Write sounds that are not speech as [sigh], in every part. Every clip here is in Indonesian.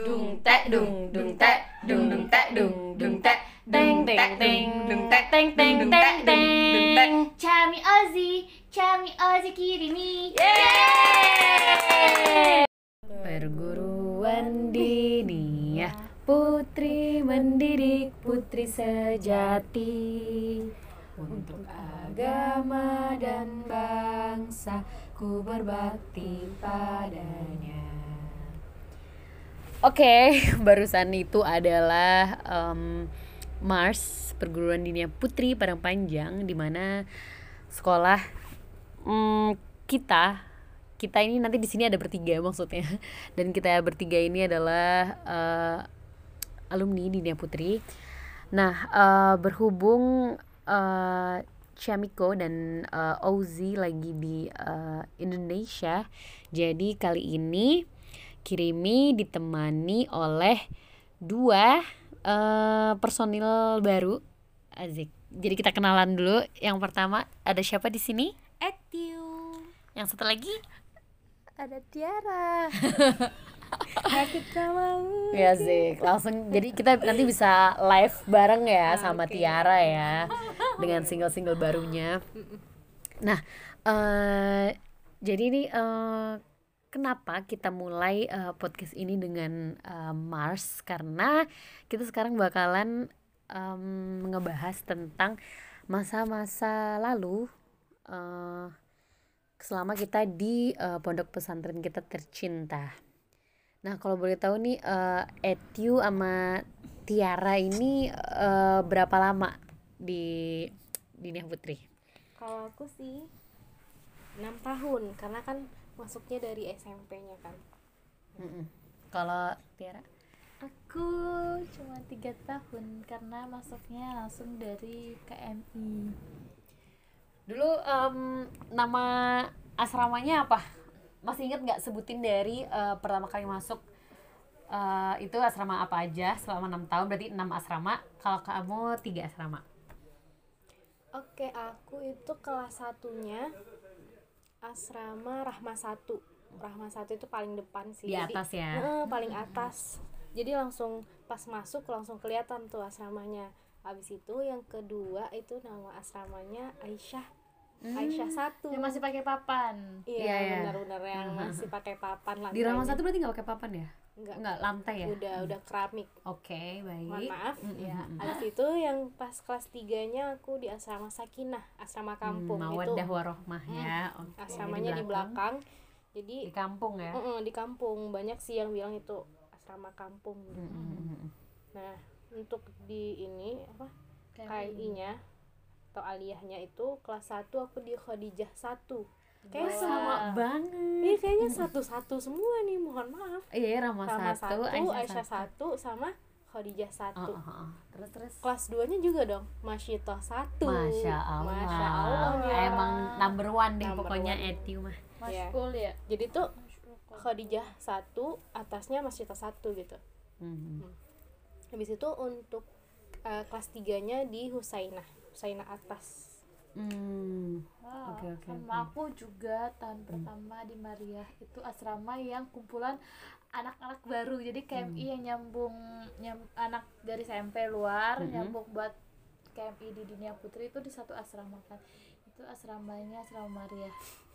Dung tek dung dung tek dung dung tek dung dung tek Teng teng teng dung tek teng teng dung teng tek dung dung tek Chami Ozzy Chami Ozzy Kirimi. Perguruan Diniyah Putri mendidik putri sejati. Untuk agama dan bangsa Ku berbakti padanya Oke, [laughs] barusan itu adalah em, Mars Perguruan Dinia Putri Padang Panjang di mana sekolah mm, kita kita ini nanti di sini ada bertiga maksudnya [laughs] dan kita bertiga ini adalah eh, alumni Dinia Putri. Nah, eh, berhubung eh, Chamiko dan eh, Ozzy lagi di eh, Indonesia, jadi kali ini Kirimi ditemani oleh dua eh, personil baru. Azik. Jadi kita kenalan dulu. Yang pertama ada siapa di sini? Etiu Yang satu lagi? ada Tiara [laughs] Ya Zik. Langsung jadi kita nanti bisa live bareng ya sama Tiara ya dengan single-single barunya. Nah, eh jadi ini eh kenapa kita mulai eh, podcast ini dengan eh, Mars karena kita sekarang bakalan em, ngebahas tentang masa-masa lalu eh selama kita di eh, pondok pesantren kita tercinta. Nah, kalau boleh tahu nih eh Etiu sama Tiara ini eh, berapa lama di Dinia Putri? kalau aku sih 6 tahun karena kan masuknya dari SMP-nya kan. Kalau Tiara? Aku cuma tiga tahun karena masuknya langsung dari KMI. Dulu em, nama asramanya apa? Masih inget nggak sebutin dari eh, pertama kali masuk eh, itu asrama apa aja selama enam tahun berarti enam asrama. Kalau kamu tiga asrama. oke aku itu kelas satunya asrama Rahma 1 Rahma 1 itu paling depan sih. Di Jadi- atas ya? Heeh, paling atas. Jadi langsung pas masuk langsung kelihatan tuh asramanya. Habis itu yang kedua itu nama asramanya Aisyah. Aisyah satu. Yang masih pakai papan. Iya, iya iya. benar-benar yang masih pakai papan lah Di Rama satu berarti nggak pakai papan ya? Enggak Nggak lantai ya? udah udah keramik Oke baik. mohon maaf Mm, ya mm, mm. habis itu yang pas kelas tiganya aku di asrama Sakinah asrama kampung Hmm, itu Mawaddah warohmah ya. Oke. asramanya di belakang jadi Di kampung ya. mm-mm, di kampung banyak sih yang bilang itu asrama kampung Mm, mm, mm, mm. nah untuk di ini apa KMI-nya atau aliyahnya itu kelas 1 aku di Khadijah 1 kayak Sama sama banget. ini kayaknya satu-satu semua nih mohon maaf Iya, ya, Rama Rama satu, 1, Aisyah, Aisyah satu. 1 sama Khadijah 1 Oh, oh, oh. Terus terus. kelas 2 nya juga dong Masyitoh 1 Masya Allah. Masya Allah ya. Emang number one deh Number pokoknya one. Etiu mah. Iya. Maskul ya. jadi tuh Khadijah 1 atasnya Masyitoh 1 gitu Hmm. habis itu untuk eh, kelas 3 nya di Husainah Husainah atas Hmm. Wow, Oke, oke, sama aku juga tahun pertama di Maria itu asrama yang kumpulan anak-anak baru. Jadi KMI yang nyambung nyam, anak dari SMP luar Mhm. nyambung buat KMI di Dunia Putri itu di satu asrama kan. Itu asramanya asrama Maria.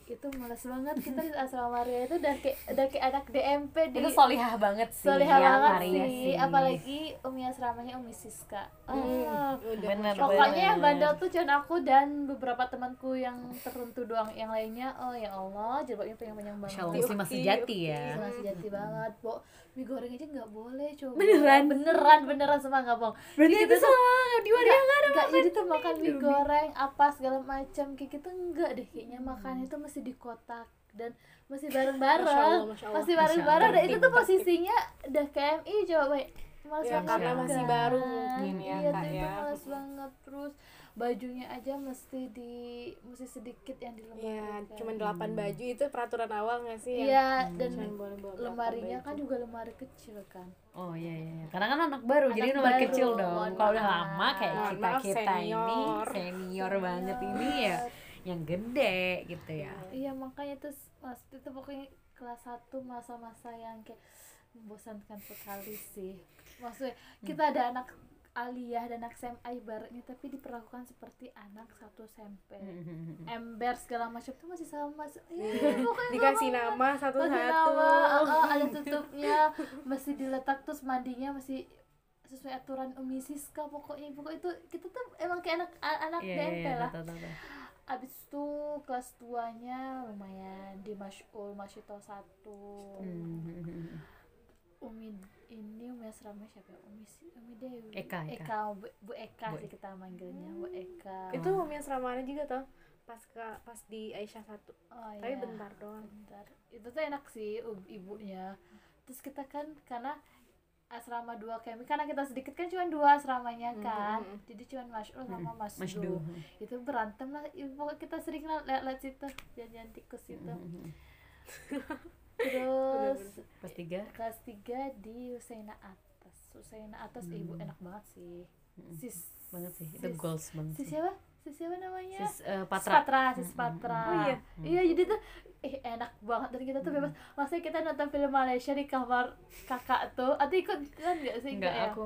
Itu males banget kita di asrama Maria itu udah kayak udah kayak anak DMP di Itu solihah banget sih. Solihah ya, banget Maria sih. apalagi umi asramanya umi Siska. Ah, udah Bener, Pokoknya yang bandel tuh cuma aku dan beberapa temanku yang tertentu doang. Yang lainnya, oh ya Allah, jilbabnya panjang-panjang banget. Masya Allah, muslimah sejati ya. Muslimah sejati banget, Bo. Mie goreng aja nggak boleh coba. Beneran? Beneran, beneran sama nggak bohong. Berarti itu sama di Maria nggak ada Nggak, jadi tuh makan mie goreng apa segala macam kayak gitu enggak deh kayaknya makan itu mesti di kotak dan masih Masya bareng-bareng Allah, Masya Allah. masih bareng-bareng dan itu tuh posisinya udah KMI coba baik males Ya, banget karena masih kan. baru mungkin ya, iya Kak, tuh itu ya. males banget terus bajunya aja mesti di mesti sedikit yang ya dilemarikan cuman 8 baju itu peraturan awal nggak sih yang iya dan cuman boleh bawa delapan lemarinya baju. kan juga lemari kecil kan Oh iya iya. iya. Karena kan anak baru, jadi Anak nomor baru, kecil dong. Kalau udah lama kayak kita kita ini senior. senior banget ini ya, yang gede gitu ya. iya makanya tuh mas itu pokoknya kelas 1 masa-masa yang kayak membosankan sekali sih. Maksudnya kita ada anak aliyah dan anak SMA ibaratnya tapi diperlakukan seperti anak satu SMP ember segala macam tuh masih sama eh, pokoknya dikasih nama satu masih satu nama uh, ada tutupnya masih diletak terus mandinya masih sesuai aturan Umi Siska pokoknya. Pokoknya itu kita tuh emang kayak anak anak Iya, DMP iya, lah. tahu, tahu, tahu. Abis itu kelas 2 nya lumayan di Masyul Masyito satu Hmm. Umi ini Umi asramanya siapa ya? Umi si Umi Dewi Eka, Eka. Eka Bu, Bu Eka Bu sih kita manggilnya Bu Eka itu umi asramanya juga toh pas ke pas di Aisyah satu oh, tapi iya. bentar doang bentar itu tuh enak sih ibunya terus kita kan karena asrama dua kami. Karena kita sedikit kan cuma dua asramanya kan. Mm, mm, jadi cuma Masyul sama Mas Mas Du. Du. itu berantem lah. Ibu pokoknya kita sering lah lihat-lihat situ. Jajan tikus itu terus Pas tiga. kelas tiga di Husaina atas. Husaina atas ibu enak banget sih. Sis banget sih. Itu goals banget sis siapa sis siapa namanya sis eh, Sis Patra Patra, sis Patra. Oh iya? Iya, jadi tuh eh, enak banget dan kita tuh bebas. Maksudnya kita nonton film Malaysia di kamar kakak tuh. Atau ikut kan enggak sih? enggak ya? aku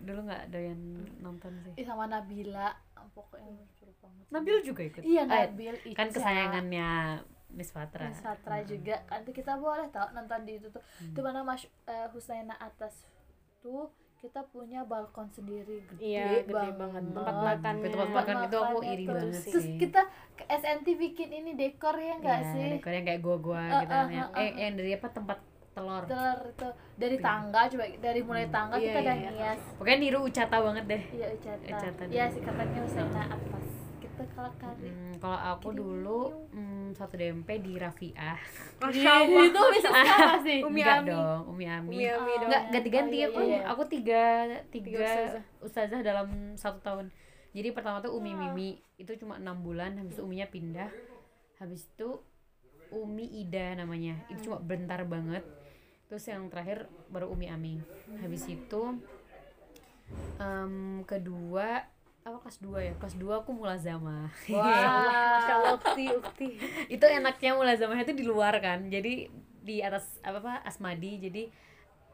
dulu nggak doyan nonton sih Ih, sama Nabila. Pokoknya seru banget. Nabil juga ikut Iya, Eh, Nabil kan Ica. kesayangannya Miss Patra Miss Patra juga. Nanti kita boleh tau nonton di itu tuh. Di mana Mas eh, Husaina atas tuh kita punya balkon sendiri gede, iya gede banget. tempat makannya Itu tempat makan itu aku iri tuh. banget Terus sih. kita ke SNT bikin ini dekor ya enggak Iya, sih? dekornya kayak gua-gua Eh, gitu eh, yang, eh, eh, yang dari apa tempat telur. Telur itu. Dari tangga coba dari mulai tangga Iya, kita iya, udah iya. ngias pokoknya niru ucata banget deh. Iya ucata. Ucata iya sih katanya Usaina atas kita kalau kali Hmm, kalau aku dulu hmm, satu DMP di Rafiah. Masya Allah. Itu bisa [laughs] sekarang sih. Umi Enggak Ami. dong Umi Ami. Umi Ami Enggak ganti-ganti Oh, iya, aku. iya, iya. aku tiga tiga, Tiga ustazah. ustazah dalam satu tahun. Jadi pertama tuh Umi Mimi. Itu cuma enam bulan habis itu Uminya pindah. Habis itu Umi Ida namanya. Itu cuma bentar banget. Terus yang terakhir baru Umi Ami. Habis itu em, kedua apa kelas 2 ya? Kelas 2 aku mulazamah. Masya [laughs] Allah ukti ukti. Itu enaknya mulazamah itu di luar kan. Jadi di atas apa apa asmadi. Jadi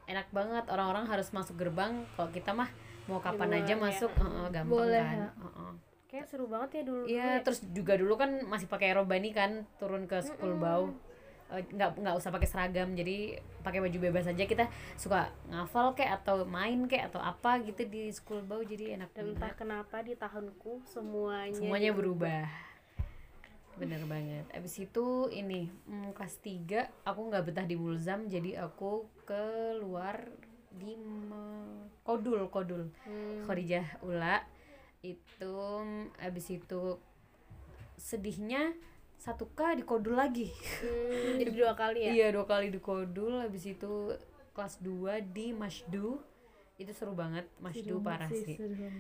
enak banget. Orang-orang harus masuk gerbang. Kalau kita mah mau kapan luar aja ya. masuk heeh, gampang Boleh, kan. ya. Heeh. kayak seru banget ya dulu. Iya, terus juga dulu kan masih pakai robani kan, turun ke school bau. Eh, nggak nggak usah pakai seragam, jadi pakai baju bebas aja kita suka ngafal kayak atau main kayak atau apa gitu di school bau jadi enak dan entah kenapa di tahunku semuanya Semuanya berubah. Bener banget. Abis itu ini mm, kelas 3 aku nggak betah di Mulzam, jadi aku keluar di Me- Kodul, Kodul. Hmm. Khorijah Ula itu mm, abis itu sedihnya satu k di kodul lagi. Hmm, jadi dua kali ya? Iya dua kali di kodul abis itu kelas 2 di Masdu itu seru banget Masdu parah sih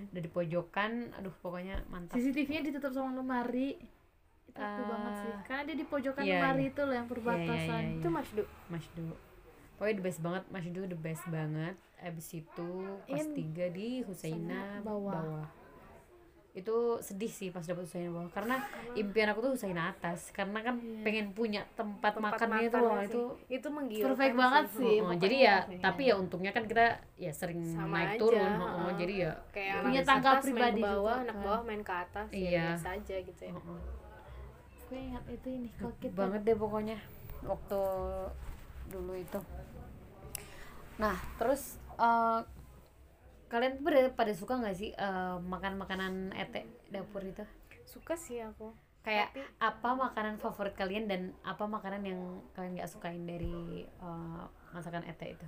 udah di pojokan aduh pokoknya mantap. CCTV-nya ditutup sama lemari. Itu aku Ah. banget sih. Karena dia di pojokan Iya, lemari iya. itu loh yang perbatasan. iya, itu Mas Du. Masdu pokoknya the best banget Masdu the best banget. Abis itu kelas 3 di Husaina bawah. bawah. Itu sedih sih pas dapet Husaina bawah karena impian aku tuh Husaina atas karena kan pengen punya tempat, tempat makannya itu makannya loh sih. itu itu menggiurkan perfect banget sih. sih Oh, jadi ya sih. tapi ya untungnya kan kita ya sering Sama naik aja, turun heeh. oh, jadi ya kayak Punya anak tangga atas main pribadi ke bawah juga anak kan. bawah main ke atas Iya. ya biasa aja gitu ya oh, oh. aku ingat itu ini kalau kita banget deh pokoknya waktu dulu itu nah terus eh, kalian tuh pada, pada suka nggak sih eh, makan makanan ete dapur itu? Suka sih aku. Kayak Tapi- apa makanan favorit kalian dan apa makanan yang kalian nggak sukain dari eh, masakan ete itu?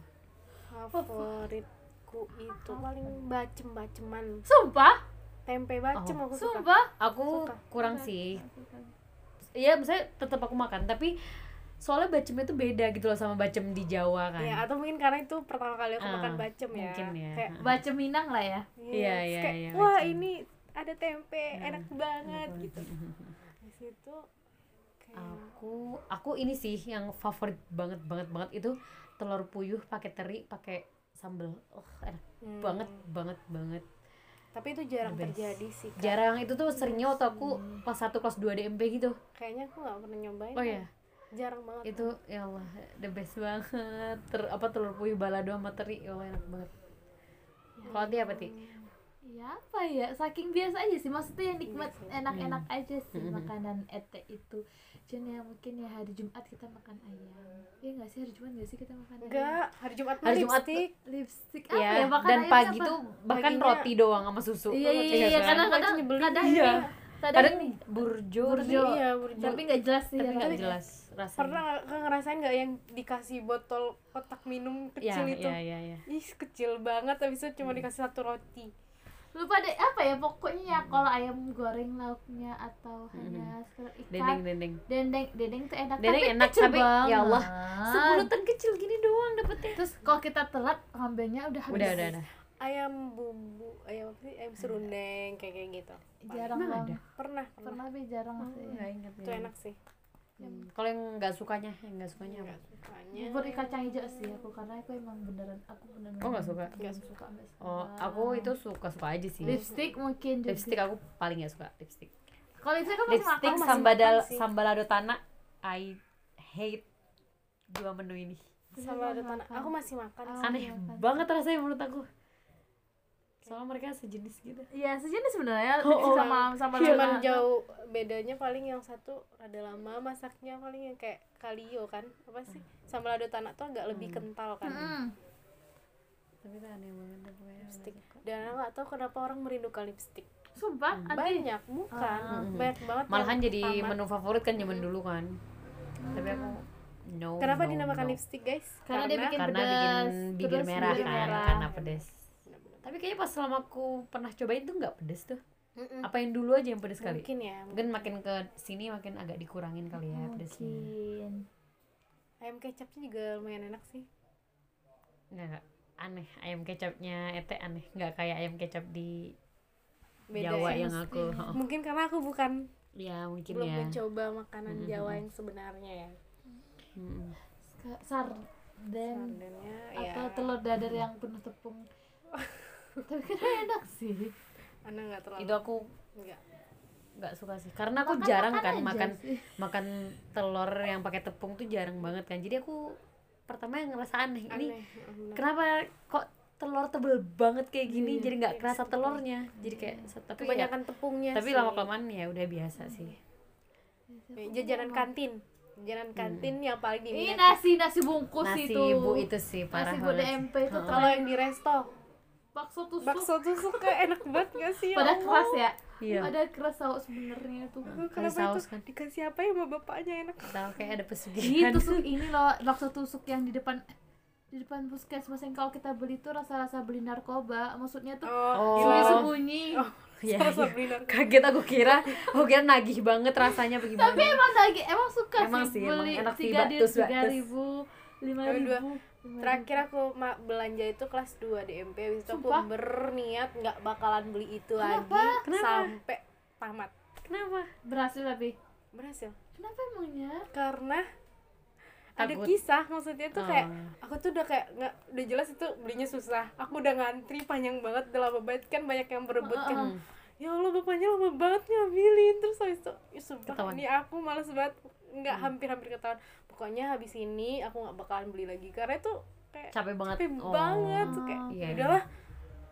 Favoritku itu paling bacem baceman sumpah? Tempe bacem Oh. aku suka. sumpah? Aku Suka. kurang sih. Iya, misalnya tetap aku makan, tapi soalnya bacemnya tuh beda gitu loh sama bacem di Jawa kan. ya atau mungkin karena itu pertama kali aku Ah, makan bacem ya mungkin ya. kayak baca Minang lah ya Iya, iya, kayak, iya, wah bacem. ini ada tempe enak banget gitu [laughs] di situ kayak Aku aku ini sih yang favorit banget banget banget itu telur puyuh pakai teri, pakai sambel. Oh, enak Hmm. banget banget banget. tapi itu jarang best. terjadi sih Kak. Jarang itu tuh seringnya waktu aku kelas 1 kelas 2 DMP gitu. kayaknya aku nggak pernah nyobain Oh kan. ya. Jarang banget itu ya Allah the best banget ter apa telur puyuh balado sama teri ya Allah enak banget kalau dia apa ti ya apa ya saking biasa aja sih maksudnya yang nikmat Biasa. enak-enak aja sih Hmm. [laughs] makanan ete itu cuman ya mungkin ya hari Jumat kita makan ayam ya nggak sih hari Jumat nggak sih kita makan ayam enggak hari Jumat Hari Jumat lipstick. lipstick apa ya, ya, makan dan pagi apa? tuh bahkan Paginya- roti doang sama susu iya iya iya, kan? kadang-kadang Itu nyebelin. kadang Iya. Kadang, ini. burjo, Burjo. iya burjo. tapi nggak jelas sih tapi nggak jelas rasanya. Pernah nggak ngerasain nggak yang dikasih botol kotak minum ya kecil itu? ya ya ya ih kecil banget habis itu cuma dikasih satu roti. Lupa deh apa ya pokoknya ya kalau ayam goreng lauknya atau hanya sekedar ikan. Dendeng dendeng. Dendeng dendeng tuh enak. Dendeng tapi enak, kecil tapi ya Allah, banget. sebulutan kecil gini doang dapetnya terus kalau kita telat ngambilnya udah habis. Udah udah udah ayam bumbu ayam apa sih? Ayam serundeng kayak kayak gitu. Jarang Emang banget. ada? pernah pernah. Pernah tapi jarang sih. nggak ingat itu enak sih. Hmm, kalau yang nggak sukanya yang nggak sukanya apa? Sukanya. Bubur kacang hijau sih aku karena aku emang beneran aku beneran Oh, nggak suka? nggak suka oh aku itu suka suka aja sih. Lipstick mungkin juga lipstick aku paling nggak suka lipstick. Kalau lipstick aku masih lipstick makan sambal sih. sambalado tanah I hate dua menu ini. Sama ada tanah. Makan. aku masih makan Oh, aneh kan. banget rasanya menurut aku soalnya mereka sejenis gitu. Iya sejenis sebenarnya Oh, oh. sama sama cuman jauh bedanya paling yang satu rada lama masaknya paling yang kayak kalio kan apa sih? Sambal lado tanah tuh agak lebih kental kan. Mm-mm. tapi itu aneh banget lipstick. dan aku nggak tahu kenapa orang merindukan lipstick. Sumpah, Hmm. ada banyak bukan? Ah. banyak banget malahan yang jadi tamat. menu favorit kan zaman dulu kan. Tapi aku no kenapa no, dinamakan no. lipstick guys? Karena dia bikin karena pedas, bikin bibir merah kan merah. karena pedes tapi kayaknya pas selama aku pernah cobain tuh nggak pedes tuh. Mm-mm. apa yang dulu aja yang pedes kali? Mungkin ya mungkin makin ke sini makin agak dikurangin kali ya pedesnya. Mungkin ayam kecapnya juga lumayan enak sih. Nggak aneh. Ayam kecapnya ete aneh. Nggak kayak ayam kecap di beda Jawa ya. yang aku oh. mungkin karena aku bukan ya mungkin belum ya. mencoba makanan Mm-mm. Jawa yang sebenarnya ya. Mm-mm. Ska- sarden sardennya ya. atau telur dadar yang penuh tepung [laughs] tapi kan [laughs] enak sih. Ana nggak terlalu itu aku nggak. nggak suka sih. Karena aku Makan- jarang makan kan makan sih. makan telur yang pakai tepung tuh jarang banget kan. Jadi aku pertama yang ngerasa aneh ini aneh kenapa kok telur tebel banget kayak gini? Iya, jadi nggak iya, kerasa bisa telurnya. Jadi kayak tapi ya, kebanyakan tepungnya tapi lama kelamaan ya udah biasa sih. Ya, jajanan kantin. Jajanan kantin yang paling ini diminati. nasi nasi bungkus nasi itu. bu itu sih parah nasi bu. DMP itu kalau yang di resto bakso tusuk. Bakso tusuk kayak enak banget gak sih ya pada Allah? keras ya. Iya. Ada keras saus sebenarnya tuh. Kasih kenapa saus itu kan. dikasih apa ya sama bapaknya? Enak. Tahu kayak ada Ih, pesugihan tusuk ini loh bakso tusuk yang di depan di depan puskesmas yang kalau kita beli tuh rasa-rasa beli narkoba. Maksudnya tuh Oh. sembunyi-sembunyi Oh. [laughs] Beli narkoba. kaget aku kira aku kira nagih banget rasanya bagaimana tapi emang lagi emang suka Emang sih sih, emang beli enak sih, tiga ribu lima ribu terakhir aku belanja itu kelas 2 di MP habis itu aku Sumpah? berniat nggak bakalan beli itu Kenapa? lagi Kenapa? sampai tamat. Kenapa? Berhasil tapi? Berhasil. Kenapa emangnya? Karena ada Takut. kisah maksudnya tuh kayak Oh. aku tuh udah kayak nggak udah jelas itu belinya susah. Aku udah ngantri panjang banget udah lama banget. Kan banyak yang berebut kan. Hmm. ya Allah bapaknya lama banget ngambilin. Terus habis itu ya sumpah ini aku males banget. Nggak hampir-hampir ketahuan pokoknya habis ini aku nggak bakalan beli lagi. Karena itu kayak capek banget. capek Oh. banget tuh kayak Iya. "Ya udahlah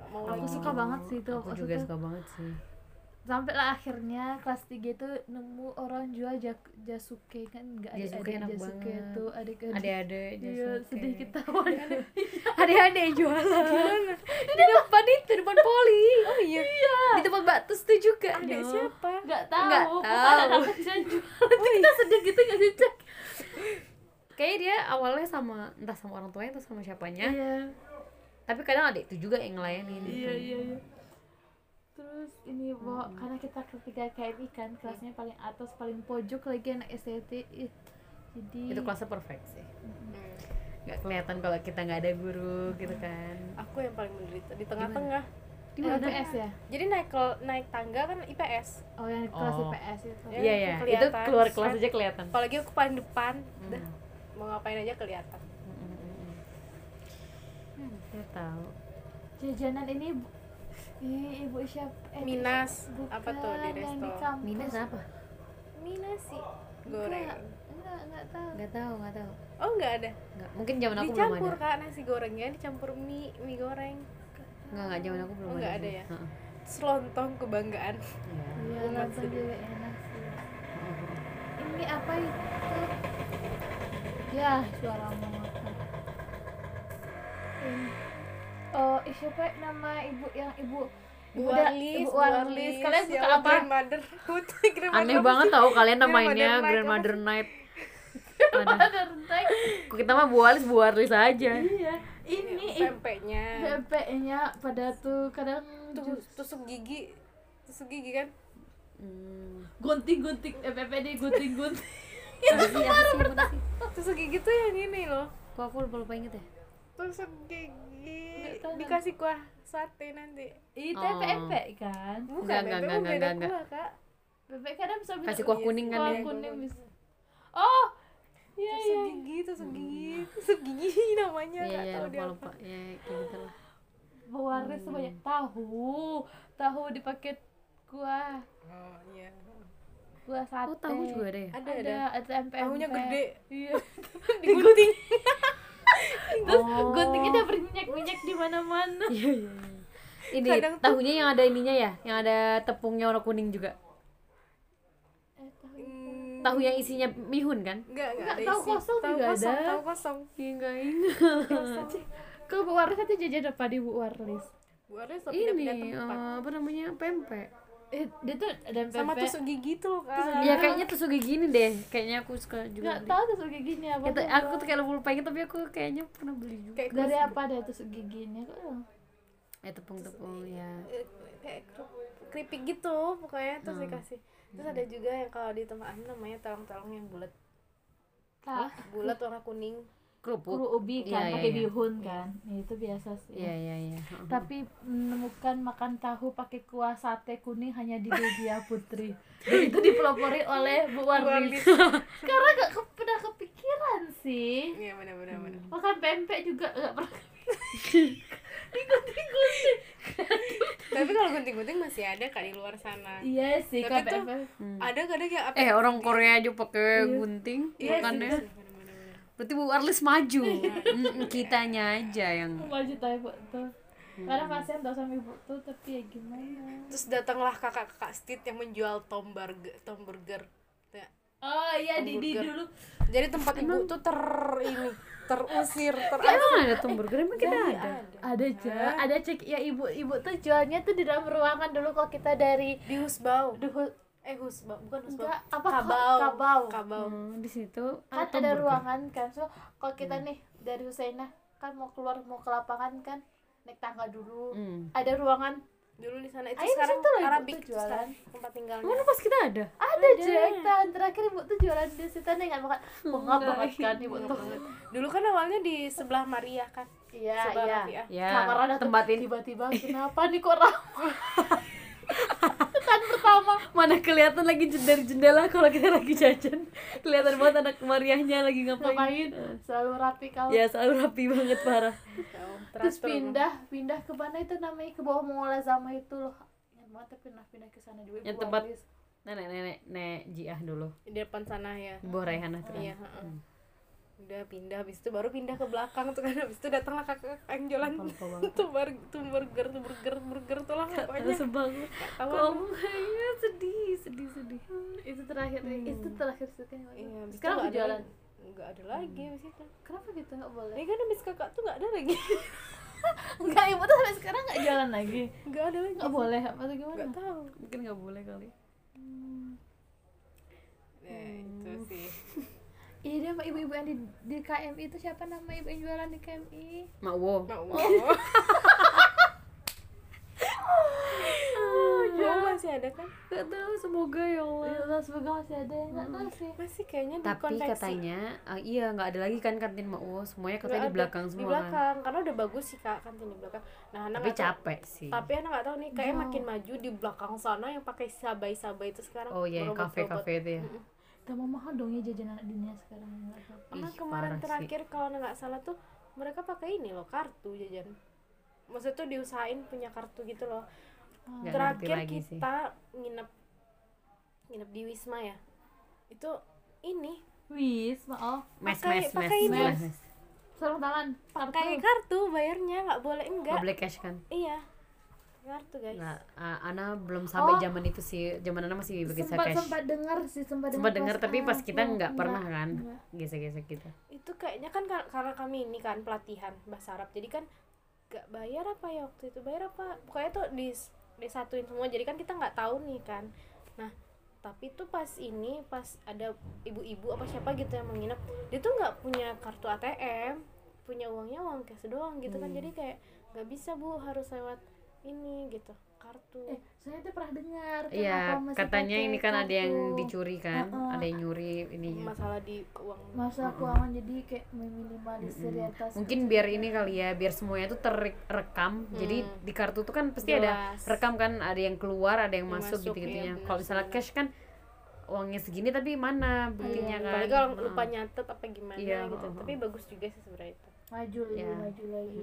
mau Aku lagi. suka banget sih itu, aku juga suka. banget sih. Sampai lah akhirnya kelas 3 itu nemu orang jual jak jasuke. Kan nggak ada Jasuke ada enak jasuke banget. tuh adik ada-ada iya Jasuke. sedih kita ada-ada yang jualan. Di depan itu. Di depan poli. Oh iya. Di tempat batus tuh juga. Ada Yo. siapa? Nggak tahu. Nggak tahu. anak kecil itu kita sedih gitu nggak sih cek kayaknya dia awalnya sama entah sama orang tuanya atau sama siapanya. Iya. Tapi kadang ada itu juga yang ngelayanin. Iya iya iya. Terus ini bawa karena kita ketiga KMI kan kelasnya paling atas paling pojok lagi anak STT ih, jadi itu kelasnya perfect sih. Hmm. nggak kelihatan kalau kita nggak ada guru gitu kan. Aku yang paling menderita di tengah-tengah di Eh, mana IPS ya? Jadi naik ke naik tangga kan IPS oh yang kelas Oh. IPS itu. Ya, iya iya. itu keluar kelas aja kelihatan. Apalagi aku paling depan. Dah, Hmm. mau ngapain aja kelihatan. Hmm, saya tahu. Jajanan ini bu- ini ibu siapa eh, Minas. bukan, apa tuh di resto? minus apa? Minas sih. Goreng. Enggak, enggak nggak tahu. Nggak tahu nggak tahu. Oh nggak ada. Nggak mungkin zaman aku belum dicampur ada. kak nasi gorengnya dicampur mie mie goreng nggak nggak zaman aku belum Oh, ada ada ya? Heeh. Terus lontong kebanggaan. Iya. iya juga enak sih. Heeh. ini apa itu? Ya suara mama ini. Oh ih, siapa nama ibu yang ibu Bu da- Warlis, ibu Bu Warlis. Kalian suka apa? Grandmother. [laughs] Putri Grandmother aneh banget tau kalian Grandmother namanya Night, Grandmother Night Ada. Kok kita mah Bu Alis Bu Arlis aja. Iya ini pempeknya. PPE-nya pada tuh kadang Tuh, tusuk gigi. Tusuk gigi kan? Hmm. gunting-gunting eh PPD gunting-gunting. Apa sih apa sih apa sih tusuk gigi tuh yang ini loh. Kok aku lupa lupa inget ya? Tusuk gigi. Dikasih kuah sate nanti. Itu Oh. PPE kan? Bukan Enggak, itu enggak, enggak, beda enggak, enggak. kuah kak. PPE kadang bisa kasih kuah kuning kan kuah ya? kuning bisa. oh iya tusuk iya. gigi tusuk gigi tusuk [laughs] gigi namanya iya nggak tahu dia lupa apa. lupa. Ya kayak gitu lah. Pewaris tuh banyak tahu. Tahu di paket kuah oh iya. Kuah sate oh tahu juga ada ya? Ada ada ada. ada tempe tahunya gede. Iya. [laughs] [laughs] Digunting. terus Oh. guntingnya udah berminyak minyak di mana mana iya iya iya. ini Kadang tuh- tahunya yang ada ininya ya? Yang ada tepungnya warna kuning juga? Hmm, tahu yang isinya mihun kan? Enggak enggak Enggak, ada tahu kosong tahu juga kosong, ada. tahu kosong. Iya enggak [laughs] ingat. Kosong. Ke Bu Waris itu jajan apa di Bu Waris Bu pindah-pindah ini tempat. eh, apa namanya pempek. Eh, dia tuh ada sama PPE tusuk gigi tuh kan ya kayaknya tusuk gigi gini deh. Kayaknya aku suka juga nggak beli. tahu tusuk giginya apa tuh. aku tuh kayak lupa inget tapi aku kayaknya pernah beli juga. Kayak dari apa deh tusuk giginya kok. Eh tepung tepung ya. Eh, kayak keripik gitu pokoknya terus Hmm. dikasih terus ada juga yang kalau di tempat Anda namanya talong-talong yang bulat. Tak bulat warna kuning. Kerupuk. Kuru ubi kan Iya, iya, pakai iya. bihun kan. Ya, itu biasa sih. Iya iya iya. Heeh. tapi menemukan makan tahu pakai kuah sate kuning hanya di Dedia [laughs] Putri. Dan itu dipelopori oleh Bu Warlis karena gak ke- pernah kepikiran sih. Iya benar-benar benar makan pempek juga gak pernah [laughs] tapi kalau gunting-gunting masih ada kak di luar sana. Iya sih Tapi kan tuh- pempek ada kadang yang apa? Eh orang Korea aja pakai gunting Iya sih, bukannya? benar, benar, benar. berarti Bu Arlis maju. Mm, kitanya aja yang maju tahu tuh. Karena pasien tau sama ibu tuh tapi ya gimana? Terus datanglah kakak-kakak stit yang menjual tom burger tom burger. Oh iya Didi Hamburger. dulu. Jadi tempat ibu tuh ter ini terusir [laughs] ter emang ada tuh burger emang kita ada? ada. Aja ada cek ya ibu ibu tuh jualnya tuh di dalam ruangan dulu kalau kita dari di Husbau. Duhu, eh Husbau bukan Husbau. Enggak apa Kabau. Kabau. Kabau. Hmm, di situ. Kan ada ruangan kan. So kalau kita nih dari Husaina kan mau keluar mau ke lapangan kan naik tangga dulu. Hmm. ada ruangan dulu di sana itu Ayo, di sekarang ibu Arabik tuh jualan. tempat tinggalnya. Mana pas kita ada? ada Jack tahun terakhir ibu tuh jualan di situ nih nggak? Makan bengap banget kan ibu tuh. dulu kan awalnya di sebelah Maria kan iya sebelah iya. Ya, kamar ada tuh. Tempatin. Tiba-tiba kenapa nih kok ramai [laughs] kan pertama. Mana kelihatan lagi dari jendela kalau kita lagi jajan. Kelihatan banget anak Mariahnya lagi ngapain, ngapain? Selalu rapi kalau ya selalu rapi banget parah. Terus Teratur. pindah pindah ke mana itu namanya? Ke bawah Mola Zama itu loh. Ingat banget tapi pindah pindah ke sana juga Yang tempat- nenek nenek nenek jiah dulu. Di depan sana ya. Bawah Raihanah tuh kan. iya heeh. Udah pindah habis itu baru pindah ke belakang tuh kan. Habis itu datanglah kakak yang jualan [laughs] tuh bar- tuh burger tuh burger burger tuh lah pokoknya. tahu kok kayaknya sedih sedih sedih. Itu terakhir itu terakhir sih kan iya sekarang aku jualan. nggak ada lagi habis itu. Kenapa gitu? Nggak boleh. Ya kan habis kakak tuh nggak ada lagi. [laughs] Nggak ibu tuh sampai sekarang nggak jalan lagi. Nggak ada lagi. Nggak boleh apa tuh gimana? Nggak tahu. Mungkin nggak boleh kali. Ya itu sih [laughs] iya dia sama ibu-ibu yang di, di KMI itu siapa nama ibu yang jualan di KMI mak wo. Mau mau Oh, [laughs] masih ada kan? nggak tahu semoga ya Allah. Ya Allah semoga masih ada. Yang nggak tahu sih. Masih kayaknya di tapi konveksi. katanya ah, iya nggak ada lagi kan kantin mak wo. Semuanya katanya di belakang Di semua kan. belakang, karena udah bagus sih kak kantin di belakang. Nah, anak tapi nggak tahu- capek sih. Tapi anak nggak tahu nih, kayak makin maju di belakang sana yang pakai sabai-sabai itu sekarang. oh iya yang kafe berobot-robot. kafe itu ya tambah mahal dong ya jajan anak dunia sekarang nggak Ih, kemarin terakhir kalau nggak salah tuh mereka pakai ini loh kartu jajan. Maksudnya tuh diusahain punya kartu gitu loh. Ngerti terakhir lagi sih. kita nginep nginep di Wisma ya. Itu ini Wisma oh mes Pakai- mes mes pakai ini. mes mes. sarung tangan pakai kartu bayarnya nggak boleh nggak enggak boleh cash kan iya kartu guys Nah, Ana belum sampai Oh. zaman itu sih. Zaman Ana masih bisa sempat cash. sempat dengar sih sempat Sempat dengar dengar tapi pas kita aku. nggak pernah kan gesek-gesek gitu. itu kayaknya kan kar- karena kami ini kan pelatihan bahasa Arab jadi kan gak bayar apa ya waktu itu bayar apa pokoknya tuh di disatuin semua jadi kan kita nggak tahu nih kan nah tapi tuh pas ini pas ada ibu-ibu apa siapa gitu yang menginap dia tuh nggak punya kartu ATM punya uangnya uang cash doang gitu kan jadi kayak nggak bisa bu harus lewat ini gitu kartu eh saya tuh pernah dengar Iya, kenapa masih katanya ini kan ada yang dicuri kan, Heeh. ada yang nyuri ininya. masalah di keuangan masa keuangan jadi kayak meminimalisir ya atas Mungkin biar ini kali ya, biar semuanya tuh terekam. Jadi di kartu tuh kan pasti ada Jelas. rekam kan, ada yang keluar, ada yang Yang masuk, masuk, gitu-gitunya. iya, benar Kalau misalnya cash kan uangnya segini tapi mana buktinya kan? apalagi kalau lupa nyatet apa gimana Iya, gitu heeh. tapi bagus juga sih sebenarnya itu maju lagi Iya. maju lagi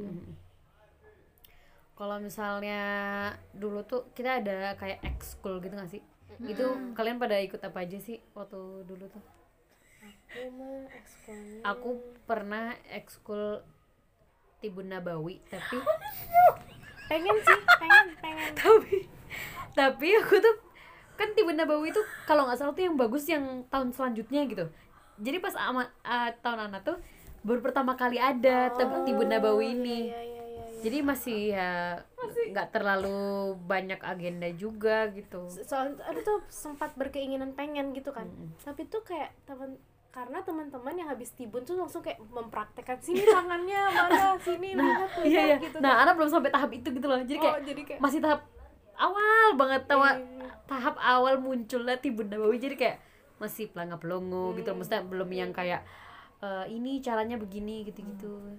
Kalau misalnya dulu tuh kita ada kayak ekskul gitu gak sih? Itu kalian pada ikut apa aja sih waktu dulu tuh? aku mah ekskulnya Aku pernah ekskul Tibun Nabawi, tapi [laughs] pengen sih pengen pengen [laughs] tapi tapi aku tuh kan Tibun Nabawi tuh kalau nggak salah tuh yang bagus yang tahun selanjutnya gitu. Jadi pas ama, ah, tahun anak tuh baru pertama kali ada Tib- Tibun Nabawi ini. iya iya iya iya. Jadi masih ya nggak terlalu banyak agenda juga gitu. soal ada tuh sempat berkeinginan pengen gitu kan tapi tuh kayak teman karena teman-teman yang habis tibun tuh langsung kayak mempraktekkan sini tangannya mana sini lihat lihat Iya iya. gitu Nah, Ana belum sampai tahap itu gitu loh. Jadi oh kayak jadi kayak masih tahap awal banget tawa Iya. tahap awal munculnya Tibun Nabawi jadi kayak masih pelanga pelongo gitu loh. Maksudnya belum yang kayak eh, ini caranya begini gitu-gitu.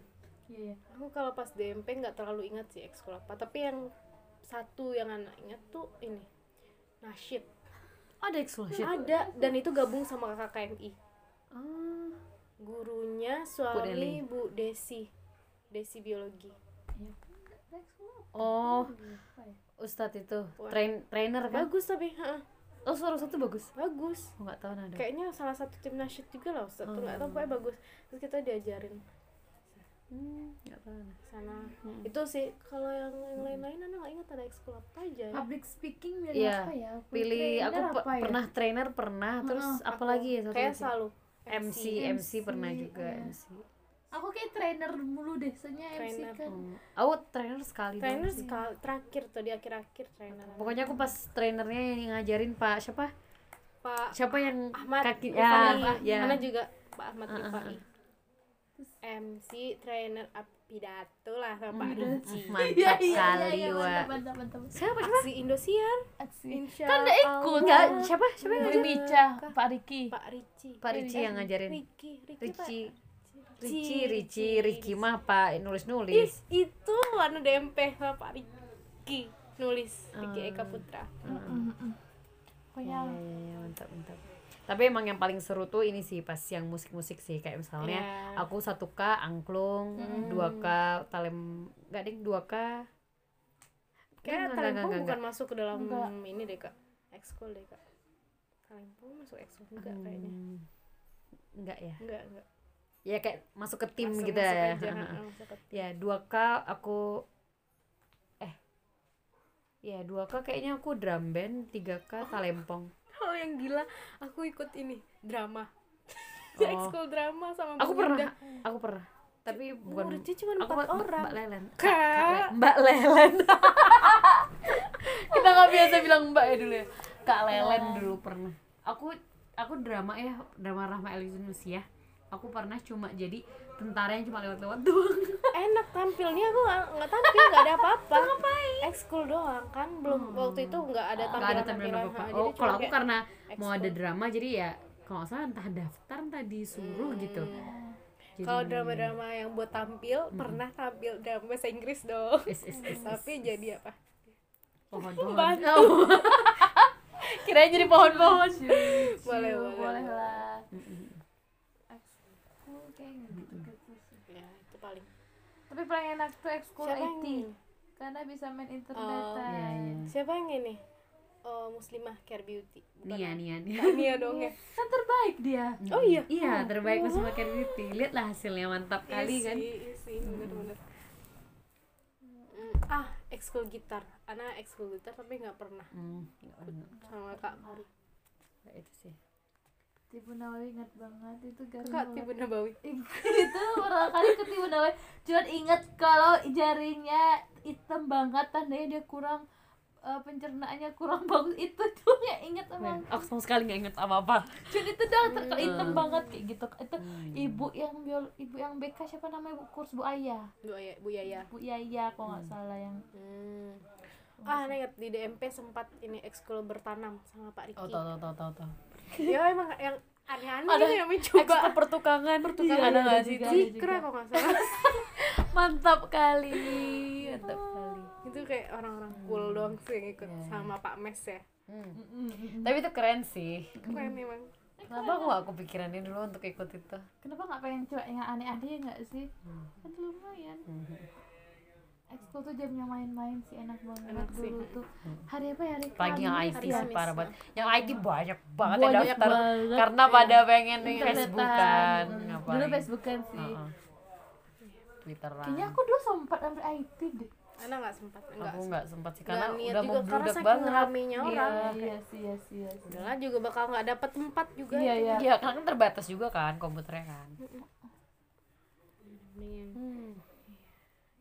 Iya aku kalau pas DMP nggak terlalu ingat sih ekskul apa tapi yang satu yang anak ingat tuh ini nasyid Ada exclusion. ada dan itu gabung sama kakak KMI Ah. gurunya suami Bu Desi Desi biologi. Oh, Ustadz itu train trainer kan? bagus tapi ha, Oh, suara satu bagus. bagus. Oh, nggak tahu nada. kayaknya salah satu tim nasyid juga lah Ustaz tuh nggak tahu pokoknya bagus. Terus kita diajarin nggak tahu. Nada. sana itu sih kalau yang yang lain-lain anak nggak ingat ada ekskul apa aja ya public speaking milih Iya, apa ya Pilih aku apa ya? pernah trainer pernah, terus apa lagi ya satu kayak lagi? selalu MC, MC pernah juga MC. aku kayak trainer mulu deh soalnya MC kan Hmm. Aku trainer sekali trainer sih. sekali terakhir tuh di akhir-akhir trainer Pokoknya aku pas trainernya yang ngajarin Pak siapa? Pak Siapa yang Ahmad kaki Rifai. ya, ya. mana juga Pak Ahmad Ah, ah, Rifai MC trainer pidato lah sama Pak Rinci [laughs] Mantap kali, iya, Wak. mantap mantap mantap Siapa siapa? aksi Indosiar aksi kan udah ikut Enggak, siapa? Siapa yang ngajarin? Mica Pak Riki Pak Ricci Pak Ricci yang ngajarin. Ricci. Ricci Ricci, Ricci, Ricci mah Pak Ih, nulis-nulis. itu anu DMP Pak Ricci nulis Ah. Eka Putra Ya, pokoknya ya, ya, ya, mantap, mantap. Tapi emang yang paling seru tuh ini sih pas yang musik-musik sih kayak misalnya Iya. aku 1K angklung, 2K talem enggak ding 2K. kayak Enggak, enggak, Talempong enggak, bukan masuk ke dalam Enggak. ini deh kak ekskul deh kak Talempong masuk ekskul enggak kayaknya Hmm, enggak ya. enggak enggak Ya kayak masuk ke tim Masuk- gitu masuk ya. aja, [laughs] ha, masuk ke tim. ya 2K aku eh ya 2K kayaknya aku drum band 3K talempong hal yang gila. Aku ikut ini drama. [laughs] Oh. ekskul drama sama aku pernah. Aku pernah. Tapi bukan muridnya cuma empat orang. Mbak Lelen. Kak. Mbak Lelen. [laughs] Kita nggak biasa bilang Mbak ya dulu ya. Kak Lelen dulu pernah. Aku aku drama ya drama Rahma Elizunusia aku pernah cuma jadi tentara yang cuma lewat-lewat doang. [laughs] Enak tampilnya aku nggak tampil nggak ada apa-apa. [laughs] Ekskul doang kan belum waktu itu nggak ada nggak ada tampilan tampilan apa apa tampilan oh kalau aku karena mau ada drama jadi ya kalau salah entah daftar entah disuruh gitu. Jadi- kalau drama-drama yang buat tampil pernah tampil drama bahasa Inggris dong. Is, is, is, tapi jadi apa? Pohon-pohon. [laughs] Bantu. Oh. kirain jadi pohon-pohon. Boleh Cium, boleh boleh. lah kayak gitu. Ya itu paling. Tapi paling enak tuh ekskul siapa yang IT ini? Karena bisa main Oh, internetan ya, ya. siapa yang ini? Eh, muslimah care beauty. Bukan Nia Nia Nia. Nia dong ya. Kan terbaik dia. Oh iya. Iya terbaik Musma Care Beauty. Lihatlah hasilnya mantap Iya kali sih, kan? iya sih bener-bener. Mm, ah ekskul gitar. Anak ekskul gitar tapi nggak pernah. Hmm, bener. sama kak Mari itu sih Tibu Nawawi ingat banget itu garing kak. Tibu Nabawi [laughs] itu pertama kali ke Tibu Nawawi cuman ingat kalau jarinya hitam banget tandanya dia kurang eh, pencernaannya kurang [laughs] bagus. Itu tuh yang ingat emang aku. sama sekali nggak inget apa apa cuman itu dah ter- hitam banget kayak gitu. Itu Hmm. ibu yang biol ibu yang BK siapa namanya? Bu kurs Bu Ayah. Bu Ayah Bu Yaya. Bu Yaya kalau nggak salah yang hmm. ah ingat di DMP sempat ini ekskul bertanam sama Pak Riki. Oh tau tau tau tau tau ya emang yang aneh-aneh Ada gitu yang mencoba ekspor pertukangan. Pertukangan ada ada nggak sih? Zikra kok nggak salah. [laughs] Mantap kali mantap kali. Itu kayak orang-orang cool doang sih yang ikut Iya. sama Pak Mes ya. Hmm. tapi itu keren sih. Keren emang. Kenapa aku gak kepikiran ini dulu untuk ikut itu? Kenapa nggak pengen coba yang aneh-aneh ya nggak sih? Kan lumayan Expo tuh jamnya main-main sih enak banget Enak sih. dulu tuh hari apa ya hari pagi yang IT sih parah ya. banget yang IT banyak banget Banyak yang daftar banget. karena pada pengen. Facebookan Hmm. ngapain dulu Facebookan sih Heeh. Twitteran kayaknya aku dulu sempat ambil IT deh anak nggak sempat enggak aku nggak sempat sih karena udah juga, mau karena saking banget ramenya Iya. orang. iya sih iya sih iya sih udahlah juga bakal nggak dapet tempat juga iya iya iya karena kan terbatas juga kan komputernya kan hmm.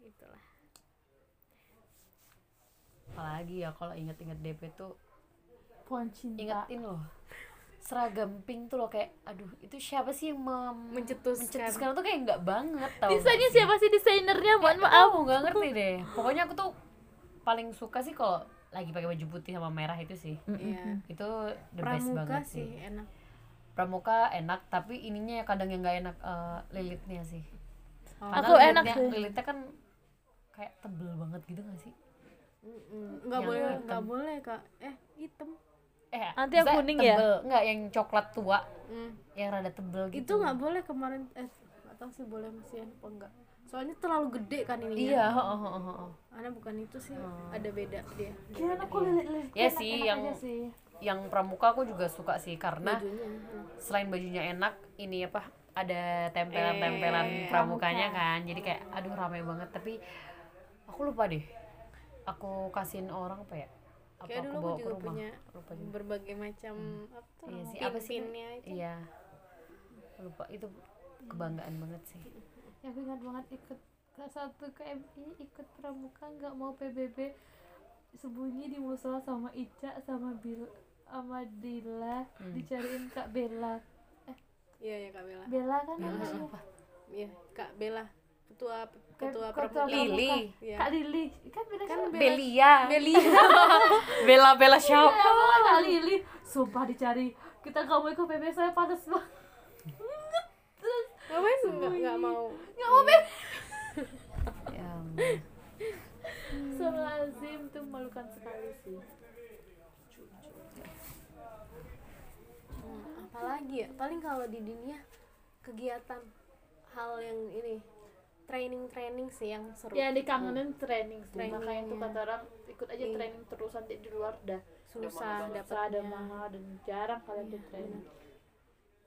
itulah apalagi ya kalau inget-inget DP tuh pohon cinta. ingetin loh. Seragam pink tuh loh kayak aduh itu siapa sih yang mem- Mencetuskan. mencetuskan tuh kayak nggak banget tau desainnya sih? siapa sih desainernya? Mohon maaf. tahu, nggak ngerti deh. Pokoknya aku tuh paling suka sih kalau lagi pakai baju putih sama merah itu sih. Iya. Itu the best pramuka banget sih. sih enak. Pramuka enak tapi ininya ya kadang yang nggak enak eh, lilitnya sih. Oh. Aku enak lilitnya, sih. lilitnya kan kayak tebel banget gitu gak sih. Nggak Yang boleh nggak boleh kak. Eh hitam. Eh Nanti yang kuning ya? tebel. nggak yang coklat tua. Mm. yang rada tebel gitu. Itu nggak boleh kemarin. Eh nggak tahu sih boleh masih apa enggak soalnya terlalu gede kan ini iya oh, oh, oh, oh. Ana bukan itu sih Oh. ada beda dia. Kira aku lilit-lilit Ya sih, yang- sih. yang pramuka aku juga suka sih karena bajunya enak. selain bajunya enak ini apa ada tempelan-tempelan Eh, pramukanya kan. Jadi kayak aduh rame banget. Tapi aku lupa deh aku kasihin orang apa ya? Apa kayak aku dulu bawa aku ke juga rumah? punya lupa juga. berbagai macam apa tuh iya sih apa sih? itu. Iya. Lupa itu kebanggaan banget sih. Ya aku ingat banget ikut kelas satu KMI ikut pramuka nggak mau PBB sembunyi di musola sama Ica sama Bil sama Dila. Hmm. dicariin Kak Bella. Iya ya kak Bella. Bella kan Ya, namanya? sumpah. iya kak Bella ketua ketua pramuka. Lili. Iya. Kak Lili. Kan Bella kan siapa? Belia. Beli [laughs] Bella Bella siapa? Iya, Kak Lili. Sumpah dicari. Kita nggak mau ikut PBB saya panas banget. Ngapain nggak nggak mau? Nggak mau PBB [laughs] ya. Azim tuh memalukan sekali sih. Hmm, apalagi ya? Paling kalau di dunia kegiatan hal yang ini training training sih yang seru. Ya dikangenin training sih Training, makanya tuh iya. kata orang ikut aja Iya. training terus nanti di luar dah. Susah susah ada mahal dan jarang kalian tuh training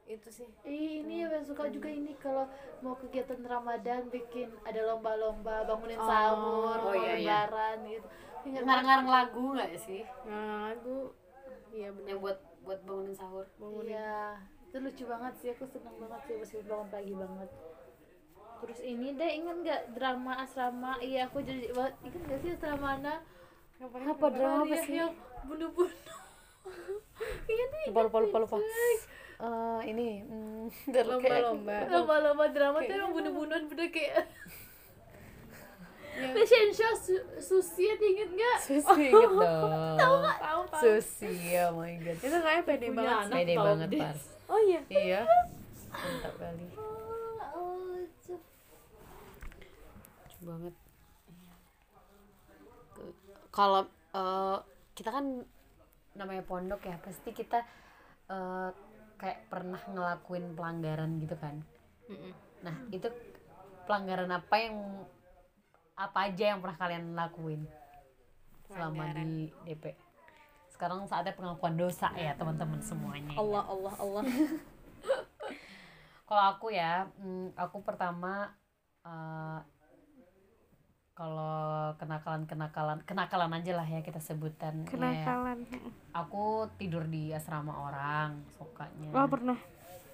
itu sih. Ih, ini yang suka juga ini kalau mau kegiatan Ramadan bikin ada lomba-lomba bangunin Oh, sahur, oh mau iya, iya. lebaran gitu. Ngarang-ngarang lagu nggak sih? Nah lagu. Iya benar yang buat buat bangunin sahur. Iya, itu lucu banget sih. Aku seneng banget sih meskipun bangun pagi banget. Terus ini deh ingat nggak drama asrama? Iya aku jadi buat ingat nggak sih asrama Ana? apa drama apa sih? Yang bunuh-bunuh. [laughs] Iya nih. lupa lupa lupa lupa. Eh, ini [laughs] mm, lomba-lomba [laughs] Lomba-lomba drama tuh yang bunuh-bunuhan bener kayak fashion show su susi inget nggak? Susi inget dong. Tahu tahu. Susi oh my god. Itu kayaknya pede banget pede banget pas oh iya. Iya. Mantap kali Oh, lucu. lucu banget. Kalau eh, kita kan namanya pondok ya pasti kita eh, kayak pernah ngelakuin pelanggaran gitu kan. Nah itu pelanggaran apa yang apa aja yang pernah kalian lakuin selama di DP sekarang saatnya pengakuan dosa ya teman-teman semuanya. Allah Allah Allah. [laughs] Kalau aku ya mm, aku pertama eh, kalau kenakalan kenakalan kenakalan aja lah ya kita sebutan Ya, kenakalan aku tidur di asrama orang sukanya. Oh pernah?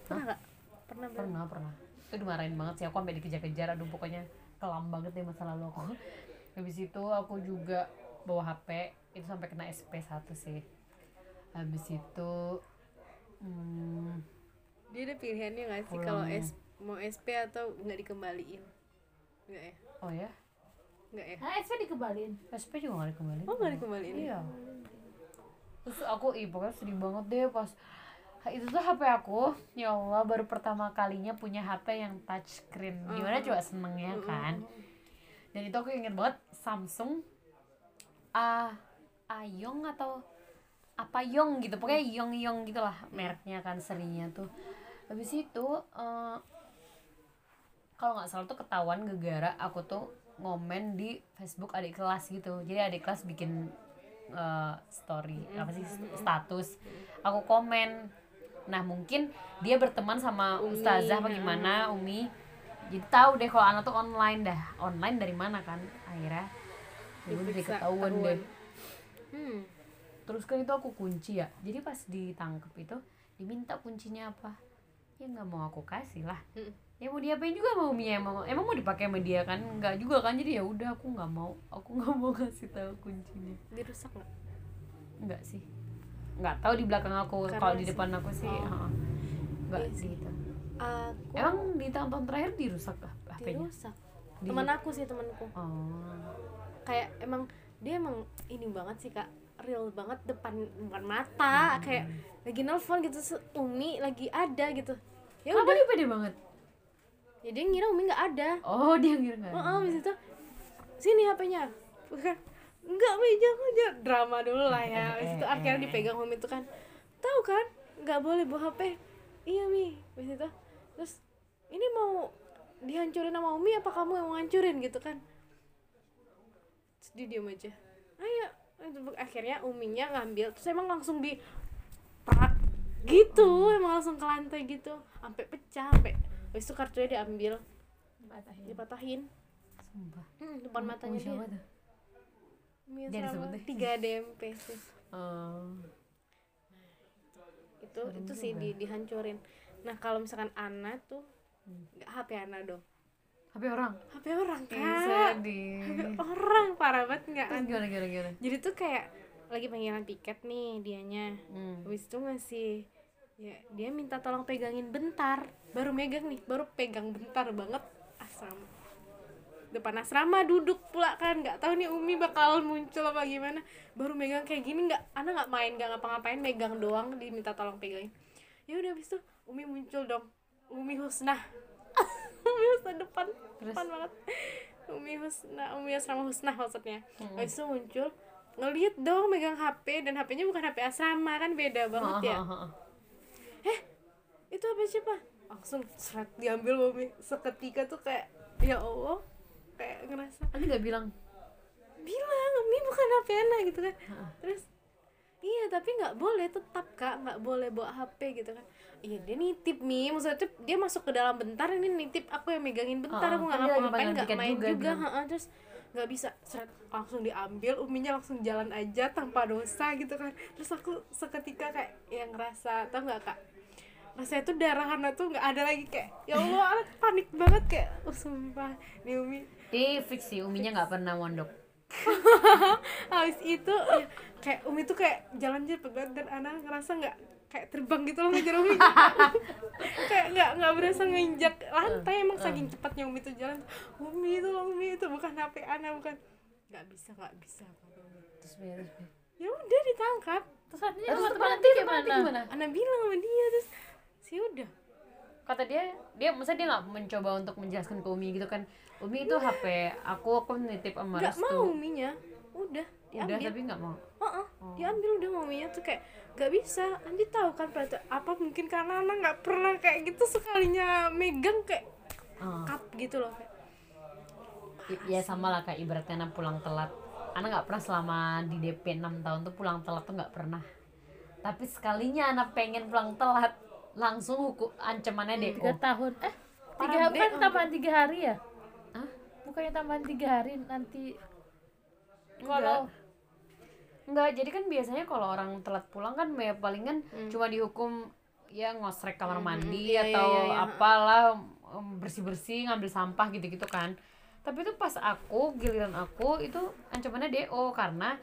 Pernah nggak? Pernah pernah pernah pernah. Itu dimarahin banget sih aku sampai dikejar-kejar aduh pokoknya kelam banget deh masa lalu aku. [laughs] Habis itu aku juga bawa HP itu sampai kena SP1 sih. Habis itu hmm, dia ada pilihannya nggak sih kalau S mau SP atau nggak dikembaliin? Nggak ya? Oh ya nggak ya? Nah SP dikembaliin SP juga gak dikembaliin oh nggak dikembaliin ya? iya. Terus aku ih pokoknya sedih banget deh pas itu tuh HP aku ya Allah baru pertama kalinya punya HP yang touch screen. Gimana coba senengnya kan? Dan itu aku inget banget Samsung A Ayong atau apa Yong gitu. Pokoknya Yong Yong gitulah mereknya kan serinya tuh. Habis itu eh, kalau nggak salah tuh ketahuan gegara aku tuh ngomen di Facebook adik kelas gitu. Jadi adik kelas bikin eh, story apa sih status. Aku komen. Nah mungkin dia berteman sama ustazah apa gimana umi? Jadi tahu deh kalau anak tuh online dah. Online dari mana kan? Akhirnya. Ya udah Diperiksa, ketahuan deh. hmm. Terus kan itu aku kunci ya. Jadi pas ditangkep itu diminta kuncinya apa? Ya nggak mau aku kasih lah. Ya mau diapain juga mau Mia emang emang mau dipakai sama dia kan? Nggak juga kan? Jadi ya udah aku nggak mau. Aku [laughs] nggak mau kasih tahu kuncinya. Dirusak nggak? Nggak sih. Nggak tahu di belakang aku kalau di depan aku sih oh. heeh. nggak Iya sih. gitu. Aku emang di tahun-tahun terakhir dirusak lah HP-nya dirusak. Di- teman aku sih temanku oh. Kayak emang dia emang ini banget sih kak. Real banget depan depan mata. Kayak lagi nelfon gitu Umi lagi ada gitu. Ya kenapa udah. dia pede banget ya dia ngira Umi nggak ada. Oh dia ngira nggak oh, ada. oh itu sini HP-nya Bukan, enggak Umi jangan jangan. Drama dulu lah ya. Habis itu akhirnya dipegang Umi itu kan. Tahu kan nggak boleh bawa HP iya Mi. Habis itu terus ini mau dihancurin sama Umi apa kamu yang mau ngancurin? Gitu kan. Terus dia diam aja. Ayo. Akhirnya Uminya ngambil terus emang langsung di prak gitu. Emang langsung ke lantai gitu. Sampai pecah sampai habis itu kartunya diambil. Dipatahin. Sumpah. Hmm, depan matanya dia. siapa tuh? Dia tiga DMP sih. Oh. Itu itu sih di, dihancurin. Nah kalau misalkan Ana tuh Hmm. nggak HP Ana dong. HP orang? HP orang Ih, kak. sedih. HP orang parah banget nggak gimana gimana gimana? Jadi tuh kayak lagi panggilan tiket nih dianya. Hmm. habis itu ngasih ya dia minta tolong pegangin bentar baru megang nih baru pegang bentar banget asrama depan asrama duduk pula kan nggak tahu nih Umi bakal muncul apa gimana. Baru megang kayak gini nggak Ana nggak main nggak ngapa-ngapain megang doang diminta tolong pegangin. Ya udah habis itu Umi muncul dong Umi Husna [laughs] Umi Husna depan depan banget. Umi Husna Umi asrama Husna maksudnya. Habis itu muncul ngeliat dong megang HP dan HP-nya bukan HP asrama kan beda banget ya. itu apa siapa langsung seret diambil Umi seketika tuh kayak ya Allah kayak ngerasa Nanti nggak bilang? Bilang Umi bukan HP Ana gitu kan. Terus iya tapi nggak boleh tetap kak nggak boleh bawa HP gitu kan. Iya dia nitip mi. Maksudnya dia masuk ke dalam bentar ini nitip aku yang megangin bentar aku kan nggak lagi ngapa-ngapain nggak main juga, juga, bilang. ha-ha, terus nggak bisa seret langsung diambil uminya langsung jalan aja tanpa dosa gitu kan. Terus aku seketika kayak yang ngerasa tau nggak kak rasanya tuh darah Hana tuh nggak ada lagi kayak ya Allah Ana panik banget kayak oh sumpah nih Umi. Di fix sih Uminya nggak pernah mondok. [laughs] Habis itu ya, kayak Umi tuh kayak jalan cepet banget dan Ana ngerasa nggak kayak terbang gitu loh ngejar Umi. [laughs] Kayak nggak nggak berasa nginjak lantai emang saking cepatnya Umi tuh jalan Umi itu Umi itu bukan HP Ana bukan. Nggak bisa nggak bisa terus beres ya udah ditangkap. Terus artinya terus teman gimana? gimana Ana bilang sama dia terus sih udah. Kata dia dia maksudnya dia nggak mencoba untuk menjelaskan ke Umi gitu kan. Umi itu HP aku aku nitip sama nggak mau Uminya. Udah udah diambil. tapi nggak mau. Heeh, diambil udah maminya tuh kayak gak bisa. Nanti tahu kan pada apa mungkin karena anak nggak pernah kayak gitu sekalinya megang kayak Oh. cup gitu loh kayak. I- ya sama lah kayak ibaratnya anak pulang telat. Anak nggak pernah selama di DP 6 tahun tuh pulang telat tuh nggak pernah. Tapi sekalinya anak pengen pulang telat langsung hukum ancamannya DO tiga tahun eh tiga Parah, kan Dek. tambahan tiga hari ya Hah? bukannya tambahan tiga hari nanti Enggak. kalau Enggak, jadi kan biasanya kalau orang telat pulang kan ya palingan Hmm. cuma dihukum ya ngosrek kamar mandi iya, iya, atau iya, iya. apalah bersih-bersih ngambil sampah gitu-gitu kan. Tapi itu pas aku giliran aku itu ancamannya DO karena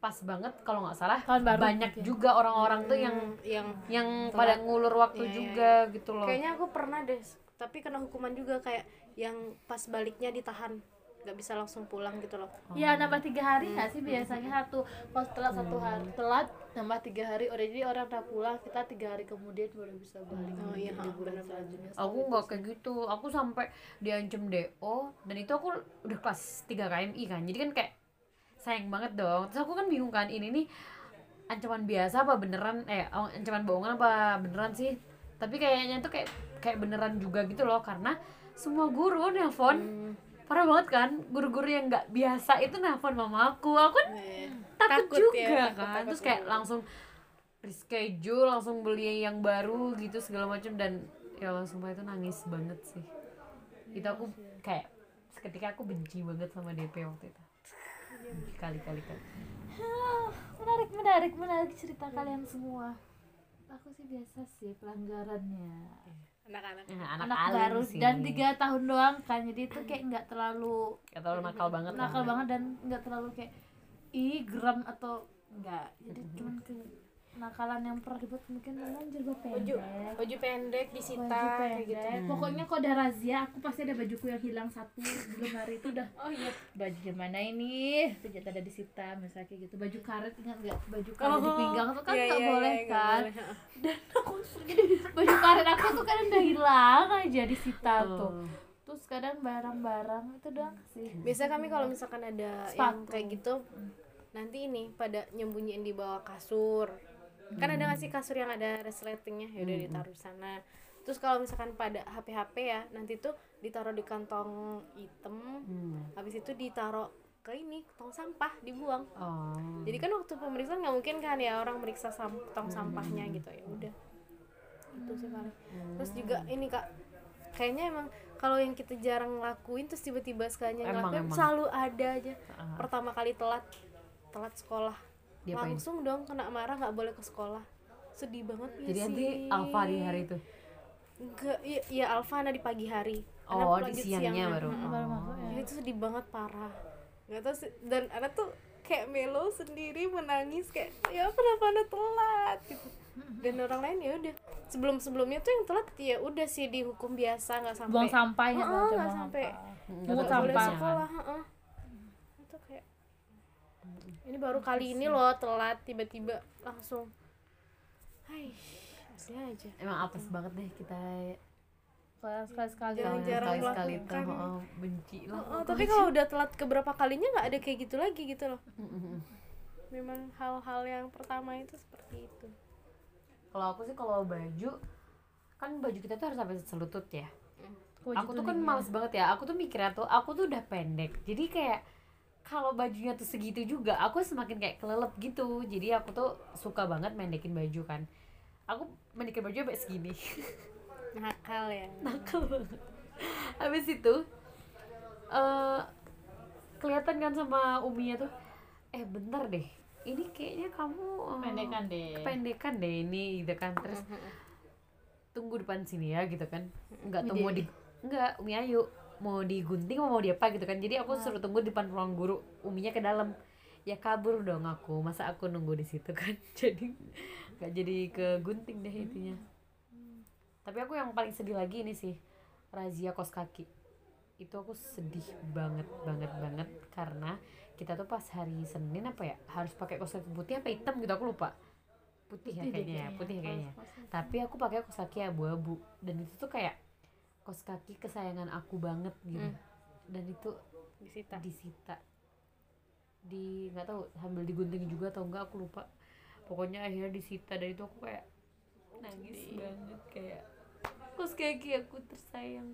pas banget kalau nggak salah Tahun baru. banyak gitu ya. juga orang-orang tuh yang Hmm, yang yang pada ngulur waktu Iya, iya, juga gitu loh. kayaknya aku pernah deh tapi kena hukuman juga kayak yang pas baliknya ditahan nggak bisa langsung pulang gitu loh. Ya nambah tiga hari nggak sih? Biasanya satu kalau telat satu hari telat nambah tiga hari udah jadi orang udah pulang kita tiga hari kemudian baru bisa balik. Oh, iya, bener-bener. selanjutnya aku nggak kayak gitu aku sampai diancam DO dan itu aku udah kelas 3 KMI kan jadi kan kayak sayang banget dong. Terus aku kan bingung kan ini nih ancaman biasa apa beneran? Eh oh, ancaman bohongan apa beneran sih? Tapi kayaknya tuh kayak kayak beneran juga gitu loh karena semua guru nelpon Hmm. parah banget kan? Guru-guru yang nggak biasa itu nelpon mama aku. Aku kan takut, Takut juga ya, takut, kan? takut terus kayak langsung reschedule langsung beli yang baru gitu segala macam dan ya langsung itu nangis banget sih. Itu aku kayak seketika aku benci banget sama DP waktu itu kali-kali kali menarik menarik menarik cerita kalian semua. Aku sih biasa sih pelanggarannya. Anak-anak. Nah, anak, anak, alim baru sih. dan tiga tahun doang kan jadi itu kayak nggak terlalu Gak terlalu nakal banget nakal banget dan nggak terlalu kayak ih geram atau enggak jadi cuman ke nakalan yang pernah dibuat mungkin memang jilbab baju pendek. baju pendek disita baju kayak gitu. Pendek pokoknya kalau ada razia aku pasti ada bajuku yang hilang satu belum hari itu udah. Oh iya. Baju yang mana ini? Ternyata ada disita misalnya kayak gitu. Baju karet ingat nggak? Baju karet di pinggang itu kan iya, nggak iya, boleh iya, kan? boleh. dan aku baju karet aku tuh kadang udah hilang aja disita tuh. Oh. terus kadang barang-barang itu doang sih. Biasa kami kalau misalkan ada yang Sepatu. kayak gitu nanti ini pada nyembunyiin di bawah kasur kan ada nggak sih kasur yang ada resletingnya? Ya udah ditaruh di sana. Terus kalau misalkan pada HP HP ya nanti tuh ditaruh di kantong hitam Hmm. habis itu ditaruh ke ini tong sampah dibuang. Oh. jadi kan waktu pemeriksaan nggak mungkin kan ya orang meriksa sam- tong sampahnya gitu. Ya udah. Itu sih paling. Terus juga ini kak kayaknya emang kalau yang kita jarang ngelakuin terus tiba-tiba sekalinya ngelakuin emang. selalu ada aja. Ah. pertama kali telat telat sekolah Diapain? langsung dong kena marah nggak boleh ke sekolah sedih banget ya Jadi nanti sih. alfa di hari itu. enggak iya, iya alfa ada di pagi hari Oh, Anak di lanjut siangnya baru. Masuk ya Ya, itu sedih banget parah nggak tahu sih dan anak tuh kayak melo sendiri menangis kayak ya kenapa anda telat gitu dan orang lain ya udah sebelum sebelumnya tuh yang telat ya udah sih dihukum biasa nggak sampai buang sampah ya Ah, buang nggak sampai Nggak boleh sampah. sekolah ini baru kali ini loh telat tiba-tiba langsung hai aja Emang apes banget deh kita sekali sekali Jarang-jarang sekali-sekali tuh melakukan. oh, benci lah. Oh, tapi kalau udah telat keberapa kalinya nggak ada kayak gitu lagi gitu loh memang hal-hal yang pertama itu seperti itu Kalau aku sih kalau baju kan baju kita tuh harus sampai selutut ya. Baju aku tuh kan males banget ya. Aku tuh mikirnya tuh aku tuh udah pendek. Jadi kayak kalau bajunya tuh segitu juga, aku semakin kayak kelelep gitu. Jadi aku tuh suka banget mendekin baju kan. Aku mendekin baju sampai segini. [laughs] nakal ya nakal banget habis itu eh kelihatan kan sama uminya tuh eh bentar deh ini kayaknya kamu eh, Pendekan deh. kependekan deh ini gitu kan terus tunggu depan sini ya gitu kan nggak tuh mau di nggak umi ayu mau digunting mau diapa gitu kan. Jadi aku suruh tunggu di depan ruang guru uminya ke dalam. Ya kabur dong aku masa aku nunggu di situ kan. [laughs] Jadi nggak jadi ke gunting deh intinya. Tapi aku yang paling sedih lagi ini sih razia kos kaki. Itu aku sedih banget banget banget. Karena kita tuh pas hari Senin apa ya harus pakai kos kaki putih apa hitam gitu aku lupa. Putih, ya Putih deh kayaknya ya putih kayaknya kos- tapi aku pakai kos kaki abu-abu. Dan itu tuh kayak kos kaki kesayangan aku banget gitu Hmm. dan itu disita disita di nggak tahu sambil digunting juga atau enggak aku lupa pokoknya akhirnya disita dan itu aku kayak nangis banget kayak kos kaki aku tersayang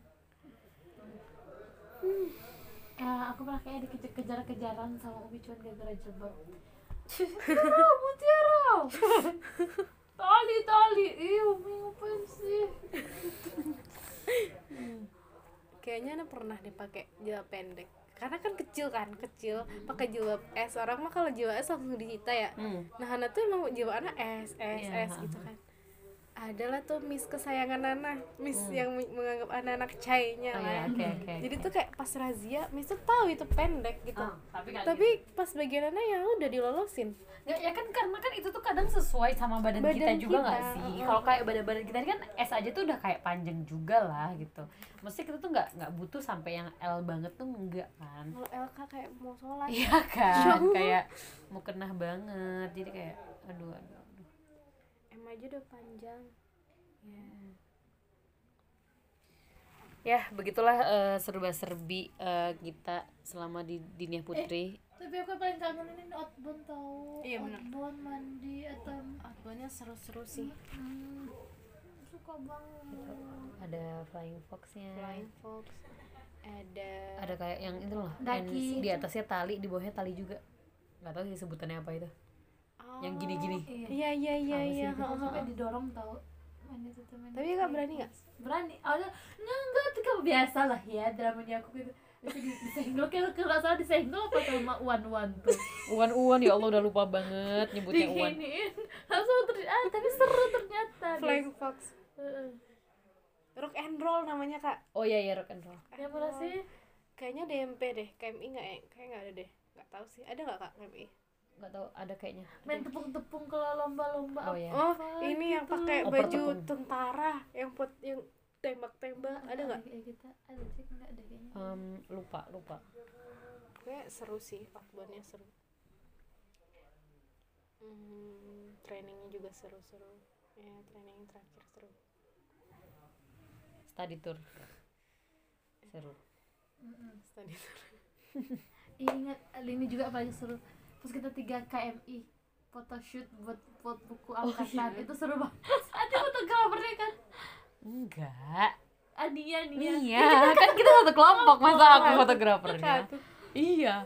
Ah, aku pernah kayak dikejar-kejaran sama Umi cuman gara-gara jilbab. [laughs] Mutiara, mutiara. [laughs] tali, tali. Ih, Umi ngapain sih? [laughs] kayaknya Ana pernah deh pakai jilbab pendek. Karena kan kecil kan kecil pakai jilbab S. Orang mah kalau jilbab S langsung disita ya. Hmm. nah Hana tuh emang jilbab Ana S S Iya, S gitu kan adalah tuh Miss kesayangan Ana Miss yang meng- menganggap Ana anak cainya Hmm. Oh, lah iya, oke oke. jadi tuh kayak pas razia Miss tuh tahu itu pendek gitu. Ah, tapi kan tapi pas bagian Ana ya udah dilolosin. Nggak, ya kan karena kan itu tuh kadang sesuai sama badan, Badan kita juga nggak sih? uh-uh. kalau kayak badan-badan kita ini kan S aja tuh udah kayak panjang juga lah gitu. Mesti kita tuh nggak nggak butuh sampai yang L banget tuh enggak kan? Kalau LK kayak mau sholat. Iya kan? [laughs] Kayak mau kena banget. Jadi kayak aduh aduh, aduh. M aja udah panjang ya begitulah eh, serba-serbi eh, kita selama di Dinia Putri Tapi aku paling kangen ini outbound tau. Iya. Outbound mandi atau Outboundnya seru-seru sih hmm, suka banget. ada Flying Foxnya Flying Fox ada ada kayak yang itu loh Daki. yang di atasnya tali di bawahnya tali juga nggak tahu sih sebutannya apa itu yang gini-gini. Iya. iya iya iya iya. itu? ha, ha, sampai didorong tau. Itu Tapi. Kak berani nggak? berani. Awalnya nggak enggak tuh kamu biasa lah ya dramanya aku gitu. Itu di- disenggol kayak kalau nggak salah disenggol apa sama Wan Wan tuh? Uan Uan ya Allah udah lupa banget nyebutnya Uan diginiin. Langsung ter ah tapi seru ternyata Flying Fox. Heeh. Rock and Roll namanya kak. Oh iya iya rock and roll. Yang mana sih? Kayaknya DMP deh KMI nggak ya kayak nggak ada deh. Nggak tahu sih. Ada nggak kak KMI nggak tahu ada kayaknya. Main tepung-tepung kalau lomba-lomba oh iya. Oh apa ini yang gitu. pakai Oh, baju pertepung. tentara yang pot yang tembak-tembak ada nggak? kita ada sih nggak ada kayaknya. Em, lupa lupa. Kayak seru sih outboundnya seru. Hmm, trainingnya juga seru-seru. Ya training terakhir seru. Study tour. Seru. Study tour. Ingat ini juga paling seru terus kita tiga KMI photoshoot buat buat buku angkatan. itu seru banget. [laughs] Ada fotografernya kan? Enggak. Ania Nia iya [laughs] kan kita satu kelompok. Masa aku fotografernya? Iya.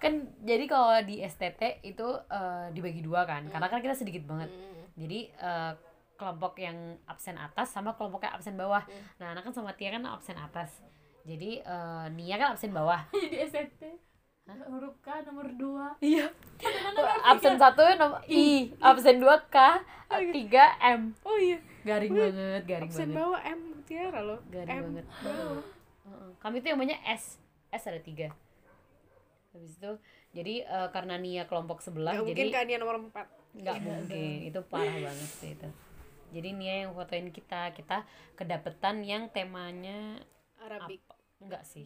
Kan jadi kalau di STT itu eh, dibagi dua kan? Karena kan kita sedikit banget. Hmm. jadi eh, kelompok yang absen atas sama kelompok yang absen bawah. Hmm. nah anak kan sama Tia kan absen atas. Jadi eh, Nia kan absen bawah. [laughs] Jadi SNT huruf K nomor dua. Iya. Absen satu nomor I. Absen dua K. Tiga M. Oh iya. Garing banget garing absen banget. bawah M Mutiara loh. Garing M. banget. Bawah. Heeh. kami tuh yang namanya S. S ada tiga. Habis itu jadi eh, karena Nia kelompok sebelah Nggak jadi mungkin kan dia nomor 4 nggak mungkin. itu parah banget sih itu. Jadi Nia yang fotoin kita kita kedapetan yang temanya Arabik apa? Enggak sih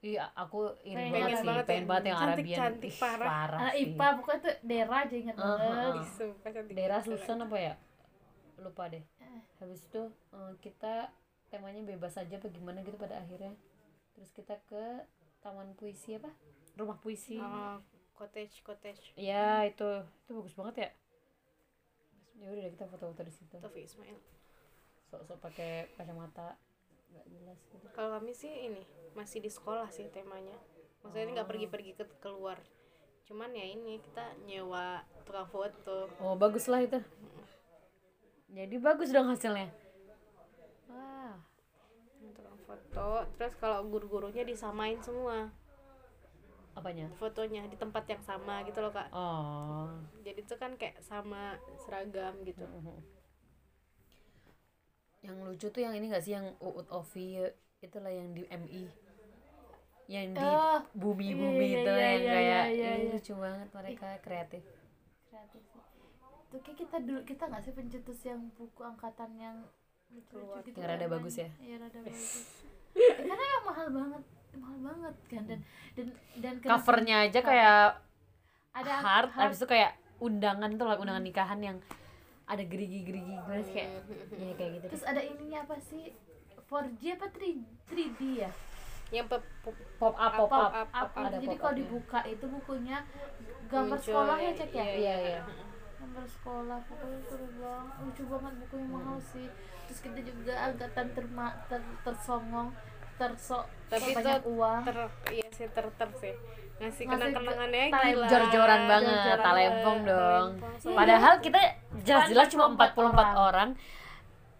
iya aku ini Pengen banget sih banget pengen ya. banget yang Cantik- Arabian cantik, Ih, parah. parah anak sih. IPA pokoknya tuh daerah aja ingat Ah, banget. Ah, ah. Sumpah cantik daerah banget. Susan apa ya? Lupa deh. Eh. habis itu eh, kita temanya bebas aja apa gimana gitu pada akhirnya. Terus kita ke taman puisi apa? Rumah puisi. Oh, cottage cottage. Ya itu. Itu bagus banget ya. Ya udah kita foto-foto di situ. Taufik Ismail. Sok-sok pakai kacamata nggak jelas gitu. Kalau kami sih ini masih di sekolah sih temanya. Maksudnya ini nggak pergi-pergi ke keluar. Cuman ya ini kita nyewa tukang foto. Oh bagus lah itu. Jadi bagus dong hasilnya. Wah. Tukang foto. Terus kalau guru-gurunya disamain semua. Apanya? Fotonya di tempat yang sama gitu loh kak. Oh. Jadi itu kan kayak sama seragam gitu yang lucu tuh yang ini gak sih yang Uut Ovi itulah yang di MI yang di Oh, bumi-bumi iya, iya, itu iya, yang iya, kayak iya, ih, iya. lucu banget mereka kreatif kreatif sih tuh kayak kita dulu kita nggak sih pencetus yang buku angkatan yang Keluar. lucu-lucu gitu Yang rada kan, bagus ya? iya rada [laughs] bagus Ya, karena emang mahal banget mahal banget kan dan dan dan covernya aja kayak ada hard, hard habis itu kayak undangan tuh lah undangan nikahan yang ada gerigi-gerigi gue kayak ya kayak gitu terus ada ininya apa sih? 4G apa 3, 3D ya? Yang pe- pe- pop up pop up, up, Up, Ada jadi pop kalau dibuka itu bukunya gambar Muncul, sekolah ya ya, cek ya? iya, iya iya. gambar sekolah pokoknya seru banget. Lucu banget bukunya mahal sih. Terus kita juga angkatan terma ter, tersongong tersok Tapi banyak uang. ter iya sih ter-ter sih ngasih kenang-kenangannya talem- gila jor-joran banget Jor-joran talempong dong talempong padahal kita jelas-jelas cuma 44 44 orang. orang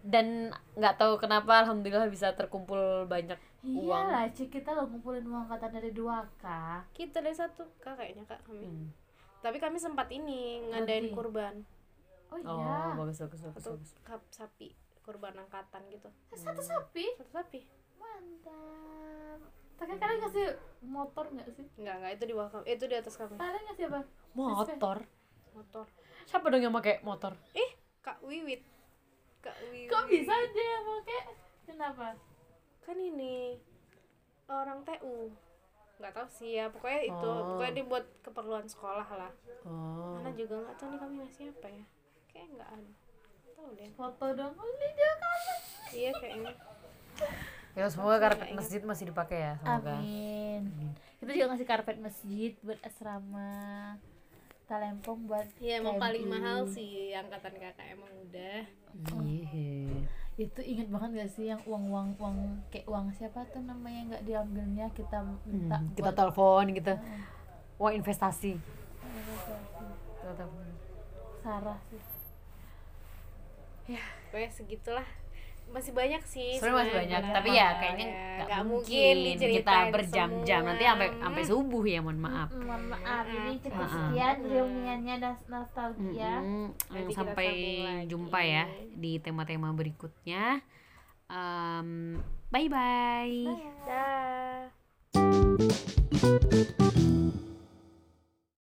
dan nggak tahu kenapa alhamdulillah bisa terkumpul banyak Iya uang lah, Ci, kita lo ngumpulin uang angkatan dari 2K. kita dari satu kak kayaknya kak kami Hmm. tapi kami sempat ini ngadain Berarti. kurban Oh oh iya. bagus bagus bagus, satu bagus. kap sapi kurban angkatan gitu Eh, Satu sapi. satu sapi Mantap. Tapi kalian ngasih motor nggak sih? enggak enggak itu di bawah kami itu di atas kami Kalian ngasih apa? motor? Motor. Siapa dong yang pakai motor? Eh kak Wiwit. Kak Wiwit. Kok bisa dia yang pakai? Kenapa? kan ini orang TU nggak tahu sih ya. Pokoknya itu Oh. pokoknya dibuat keperluan sekolah lah. Oh. Ana juga nggak tahu nih kami ngasih apa ya. Kayak nggak ada. Tahu deh. Foto dong. Oh, ini dia kan. iya kayaknya ya semoga karpet masjid masih dipakai ya semoga Amin. Kita juga ngasih karpet masjid buat asrama. Talempong buat Iya emang paling camping. mahal sih angkatan kakak emang udah Iya. Itu inget banget gak sih yang uang-uang uang kayak uang siapa tuh namanya nggak diambilnya kita minta Hmm, kita buat telepon gitu wah investasi Kita telepon. Sarah sih. pokoknya segitulah masih banyak sih Sebenarnya masih banyak, sebenarnya. tapi ya kayaknya Ya, nggak nggak mungkin, kita berjam-jam nanti sampai sampai subuh ya mohon maaf. Mm, Mohon maaf, ini cukup sekian reuniannya nostalgia. Nanti kita sampai jumpa ya di tema-tema berikutnya. Um, bye bye. Dah.